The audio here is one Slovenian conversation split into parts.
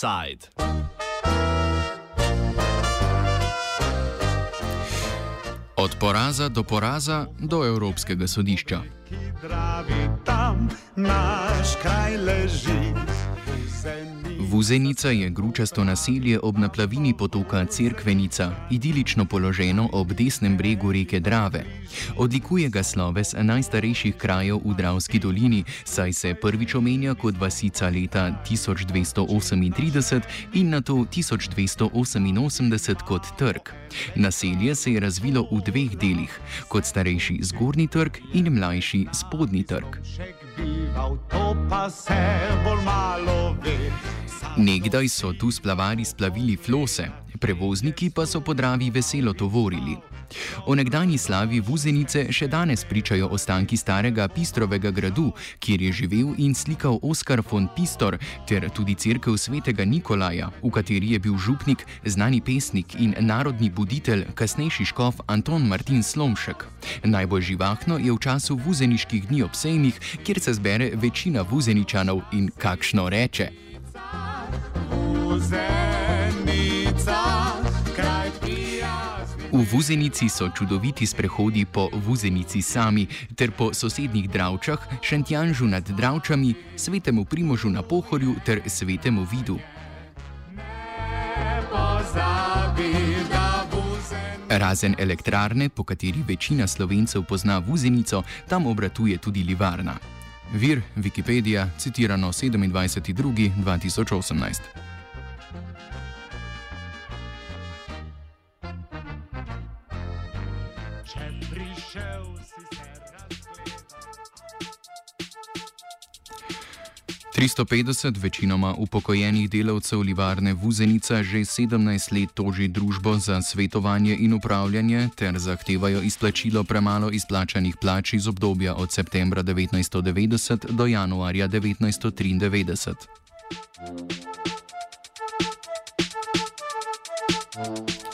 Offside. Od poraza do poraza do Evropskega sodišča. Tam naš kraj leži. Vuzenica je gručasto naselje ob naplavini potoka Cerkvenica, idilično položeno ob desnem bregu reke Drave. Odlikuje ga sloves najstarejših krajev v Dravski dolini, saj se prvič omenja kot vasica leta 1238 in na to 1288 kot trg. Naselje se je razvilo v dveh delih, kot starejši zgornji trg in mlajši spodnji trg. To pa se bolj malo ve. Nekdaj so tu splavari splavili flose, prevozniki pa so po Dravi veselo tovorili. O nekdanji slavi Vuzenice še danes pričajo ostanki starega Pistrovega gradu, kjer je živel in slikal Oskar von Pistor, ter tudi crkv svetega Nikolaja, v kateri je bil župnik, znani pesnik in narodni buditelj, kasnejši škof Anton Martin Slomšek. Najbolj živahno je v času vuzeniških dni ob sejmih, kjer se zbere večina vuzeničanov in kakšno reče. V Vuzenici so čudoviti sprehodi po Vuzenici sami ter po sosednjih Dravčah, Šentjanžu nad Dravčami, Svetemu Primožu na Pohorju ter Svetemu Vidu. Razen elektrarne, po kateri večina slovencev pozna Vuzenico, tam obratuje tudi livarna. Vir Wikipedia, citirano 27.2.2018. 350 večinoma upokojenih delavcev livarne Vuzenica že 17 let toži družbo za svetovanje in upravljanje ter zahtevajo izplačilo premalo izplačanih plač iz obdobja od septembra 1990 do januarja 1993.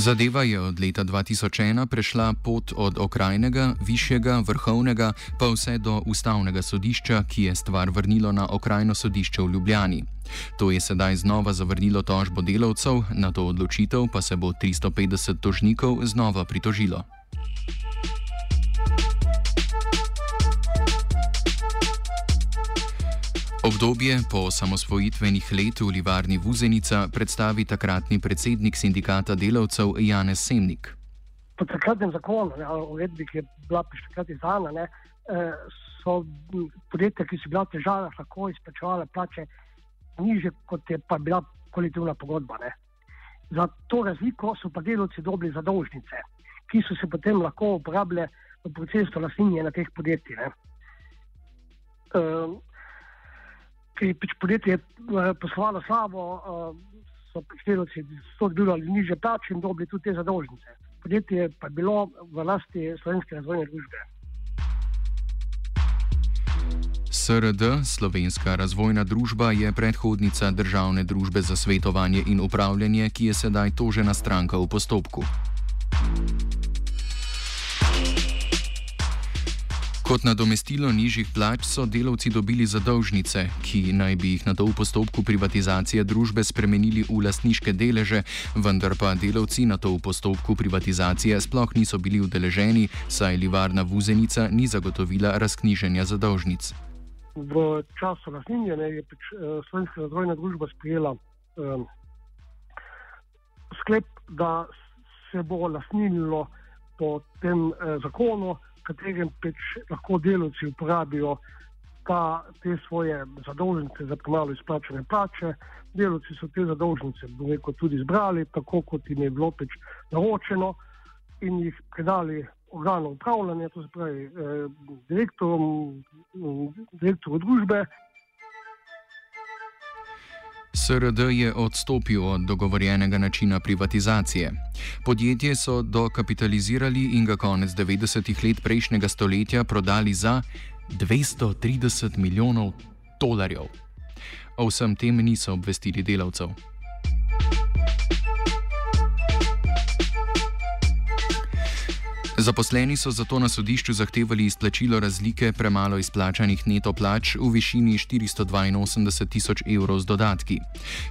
Zadeva je od leta 2001 prešla pot od okrajnega, višjega, vrhovnega pa vse do ustavnega sodišča, ki je stvar vrnilo na okrajno sodišče v Ljubljani. To je sedaj znova zavrnilo tožbo delavcev, na to odločitev pa se bo 350 tožnikov znova pritožilo. Obdobje po osamosvojitvenih letih v Livarni Vuzenica predstavi takratni predsednik sindikata delavcev Janez Semnik. Po takratnem zakonu, ja, uredbi, ki je bila takrat izdana, ne, eh, so podjetja, ki so bila v težavah, lahko izplačevala plače niže, kot je pa bila kolektivna pogodba. Ne. Za to razliko so pa delavci dobili zadolžnice, ki so se potem lahko uporabljale v procesu lasninjenja teh podjetij. Uh, ki je pač podjetje eh, poslovalo slabo, eh, so prištelovci dobili niže plače in dobili tudi te zadolžnice. Podjetje pa je bilo v lasti slovenske razvojne družbe. SRD, Slovenska razvojna družba, je predhodnica državne družbe za svetovanje in upravljanje, ki je sedaj tožena stranka v postopku. Kot nadomestilo nižjih plač so delavci dobili zadolžnice, ki naj bi jih na to v postopku privatizacije družbe spremenili v lastniške deleže, vendar pa delavci na to v postopku privatizacije sploh niso bili udeleženi, saj livarna Vuzenica ni zagotovila razknjiženja zadolžnic. V času lastninjenja je pač, uh, Slovenska razvojna družba sprejela um, sklep, da se bo lastnilo po tem uh, zakonu katerem peč lahko delavci uporabijo ta, te svoje zadolžnice za premalo izplačene plače. Delavci so te zadolžnice rekel, tudi zbrali, tako kot jim je bilo peč naročeno, in jih predali organom upravljanja, to se pravi eh, direktorom, direktorju družbe. SRD je odstopil od dogovorjenega načina privatizacije. Podjetje so dokapitalizirali in ga konec 90-ih let prejšnjega stoletja prodali za 230 milijonov dolarjev. O vsem tem niso obvestili delavcev. Zaposleni so zato na sodišču zahtevali izplačilo razlike premalo izplačanih neto plač v višini 482 tisoč evrov z dodatki.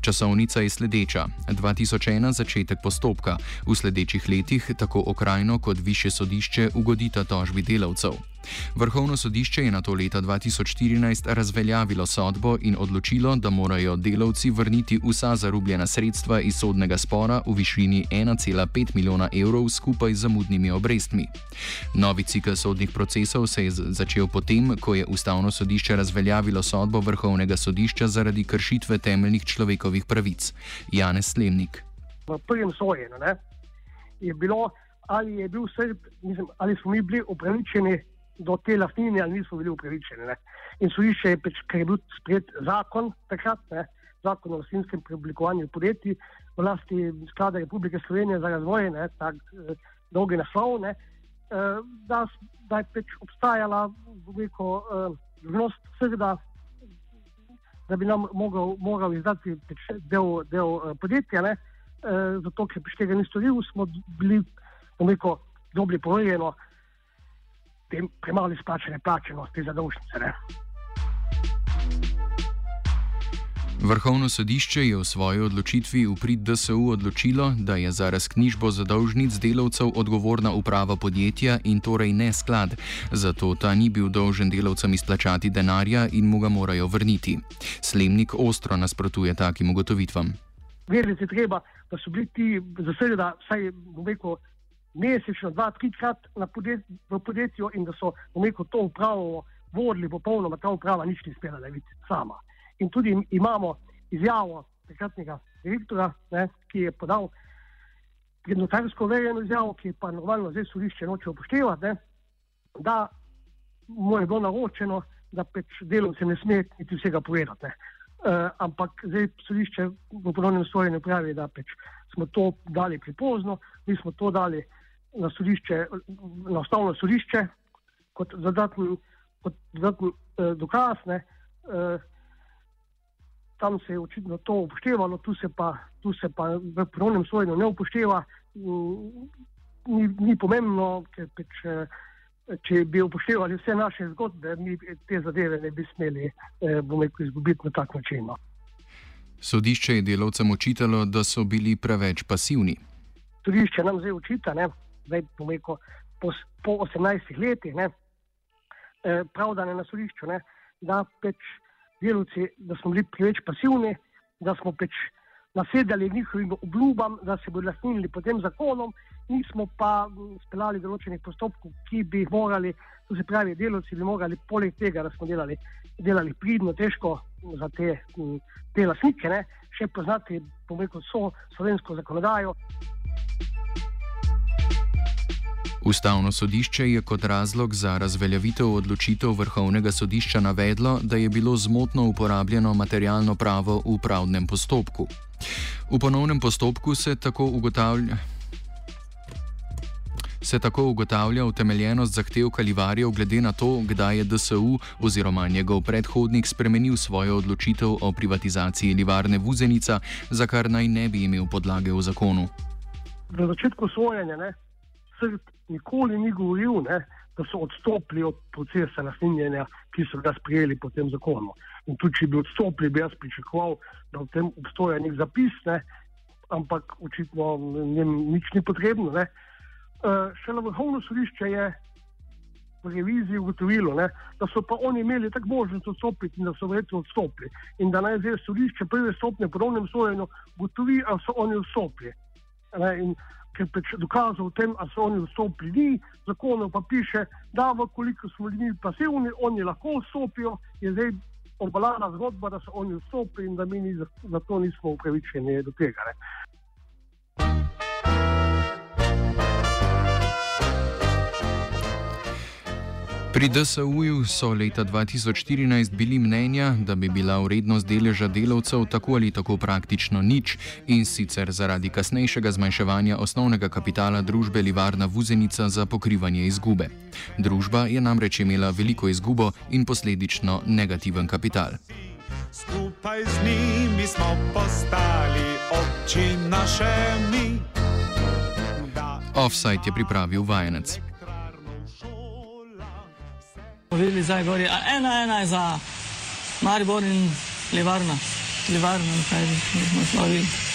Časovnica je sledeča: 2001 začetek postopka, v sledečih letih tako okrajno kot više sodišče ugodita tožbi delavcev. Vrhovno sodišče je na to leta 2014 razveljavilo sodbo in odločilo, da morajo delavci vrniti vsa zarubljena sredstva iz sodnega spora v višini 1,5 milijona evrov skupaj z zamudnimi obrestmi. Novi cikl sodnih procesov se je začel potem, ko je ustavno sodišče razveljavilo sodbo Vrhovnega sodišča zaradi kršitve temeljnih človekovih pravic. Janez Slemnik. V prvem sojenju je bilo, ali, je bil sred, mislim, ali smo mi bili upravičeni do te lastnine ali niso bili upravičeni. Ne. In sodišče je, peč, ker je bil sprejet zakon takrat, ne, zakon o lastinskem preoblikovanju podjetij v lasti sklada Republike Slovenije za razvoj, ne, tak eh, dolgi naslov, ne, eh, da, da je peč obstajala veliko znost eh, vseh, da, da bi nam mogel, mogel izdati peč, del, del eh, podjetja, ne, eh, zato ker peč tega ni storil, smo bili, veliko, dobili porojeno te premalo izplačene plače, no, te zadolžnice. Ne. Vrhovno sodišče je v svoji odločitvi v prid DSU odločilo, da je za razknjižbo zadolžnic delavcev odgovorna uprava podjetja in torej ne sklad, zato ta ni bil dolžen delavcem izplačati denarja in mu ga morajo vrniti. Slemnik ostro nasprotuje takim ugotovitvam. Verjeti je treba, da so bili ti zasedeni, vsaj bom rekel, mesečno, dva, trikrat podjet, v podjetju in da so umeko to upravo vodili, popolnoma ta uprava ni uspela narediti sama. In tudi imamo izjavo takratnega direktora, ne, ki je podal notarsko verjeno izjavo, ki pa normalno zdaj sodišče noče upoštevati, ne, da mu je bilo naročeno, da pač delovce ne sme niti vsega povedati. Uh, ampak zdaj sodišče v ponovnem sojenju pravi, da pač smo to dali prepozno, mi smo to dali na, sodišče, na ustavno sodišče kot dodatni, kot dodatni eh, dokaz. Ne, eh, tam se je očitno to upoštevalo, tu se pa, tu se pa v prvnem sojenju ne upošteva. Mm, ni, ni pomembno, ker peč, eh, če bi upoštevali vse naše zgodbe, mi te zadeve ne bi smeli eh, izgubiti na tak način. No. Sodišče je delavcem očitalo, da so bili preveč pasivni. Sodišče nam zdaj očita, ne, zdaj pomeko, po, po 18 letih, ne, eh, pravdane na sodišču, ne, da, peč delovci, da smo bili preveč pasivni, da smo peč nasedali njihovim obljubam, da se bodo lastnili pod tem zakonom, nismo pa speljali določenih postopkov, ki bi jih morali, to se pravi, delovci bi morali poleg tega, da smo delali, delali pridno, težko za te, te lastnike, ne, še poznati, pomeko, so slovensko zakonodajo. Ustavno sodišče je kot razlog za razveljavitev odločitev vrhovnega sodišča navedlo, da je bilo zmotno uporabljeno materialno pravo v pravnem postopku. V ponovnem postopku se tako ugotavlja. Se tako ugotavlja utemeljenost zahtev kalivarjev glede na to, kdaj je DSU oziroma njegov predhodnik spremenil svojo odločitev o privatizaciji livarne Vuzenica, za kar naj ne bi imel podlage v zakonu. Na začetku sojenja, ne, nikoli ni govoril, ne, da so odstopili od procesa naslednjenja, ki so ga sprejeli po tem zakonu. In tudi, če bi odstopili, bi jaz pričakoval, da v tem obstoja nek zapis, ne, ampak očitno nič ni potrebno. Ne. Uh, šele vrhovno sodišče je v reviziji ugotovilo, ne, da so pa oni imeli tako možnost odstopiti in da so verjetno odstopili. In da naj zdaj sodišče prve stopnje ponovnem sojenju ugotovi, ali so oni odstopili ker pač dokazov o tem, ali so oni vstopili, ni, zakonov pa piše, da v koliko smo bili pasivni, oni lahko vstopijo, je zdaj obalana zgodba, da so oni vstopili in da mi ni, zato nismo upravičeni do tega. Ne. Pri DSU-ju so leta 2014 bili mnenja, da bi bila vrednost deleža delavcev tako ali tako praktično nič in sicer zaradi kasnejšega zmanjševanja osnovnega kapitala družbe Livarna Vuzenica za pokrivanje izgube. Družba je namreč imela veliko izgubo in posledično negativen kapital. Skupaj z njimi smo postali občina še mi. Offside je pripravil vajenec. Videli zdaj gori, a ena, ena je za Maribor in Livarna. Livarna, kaj bi smo slavili.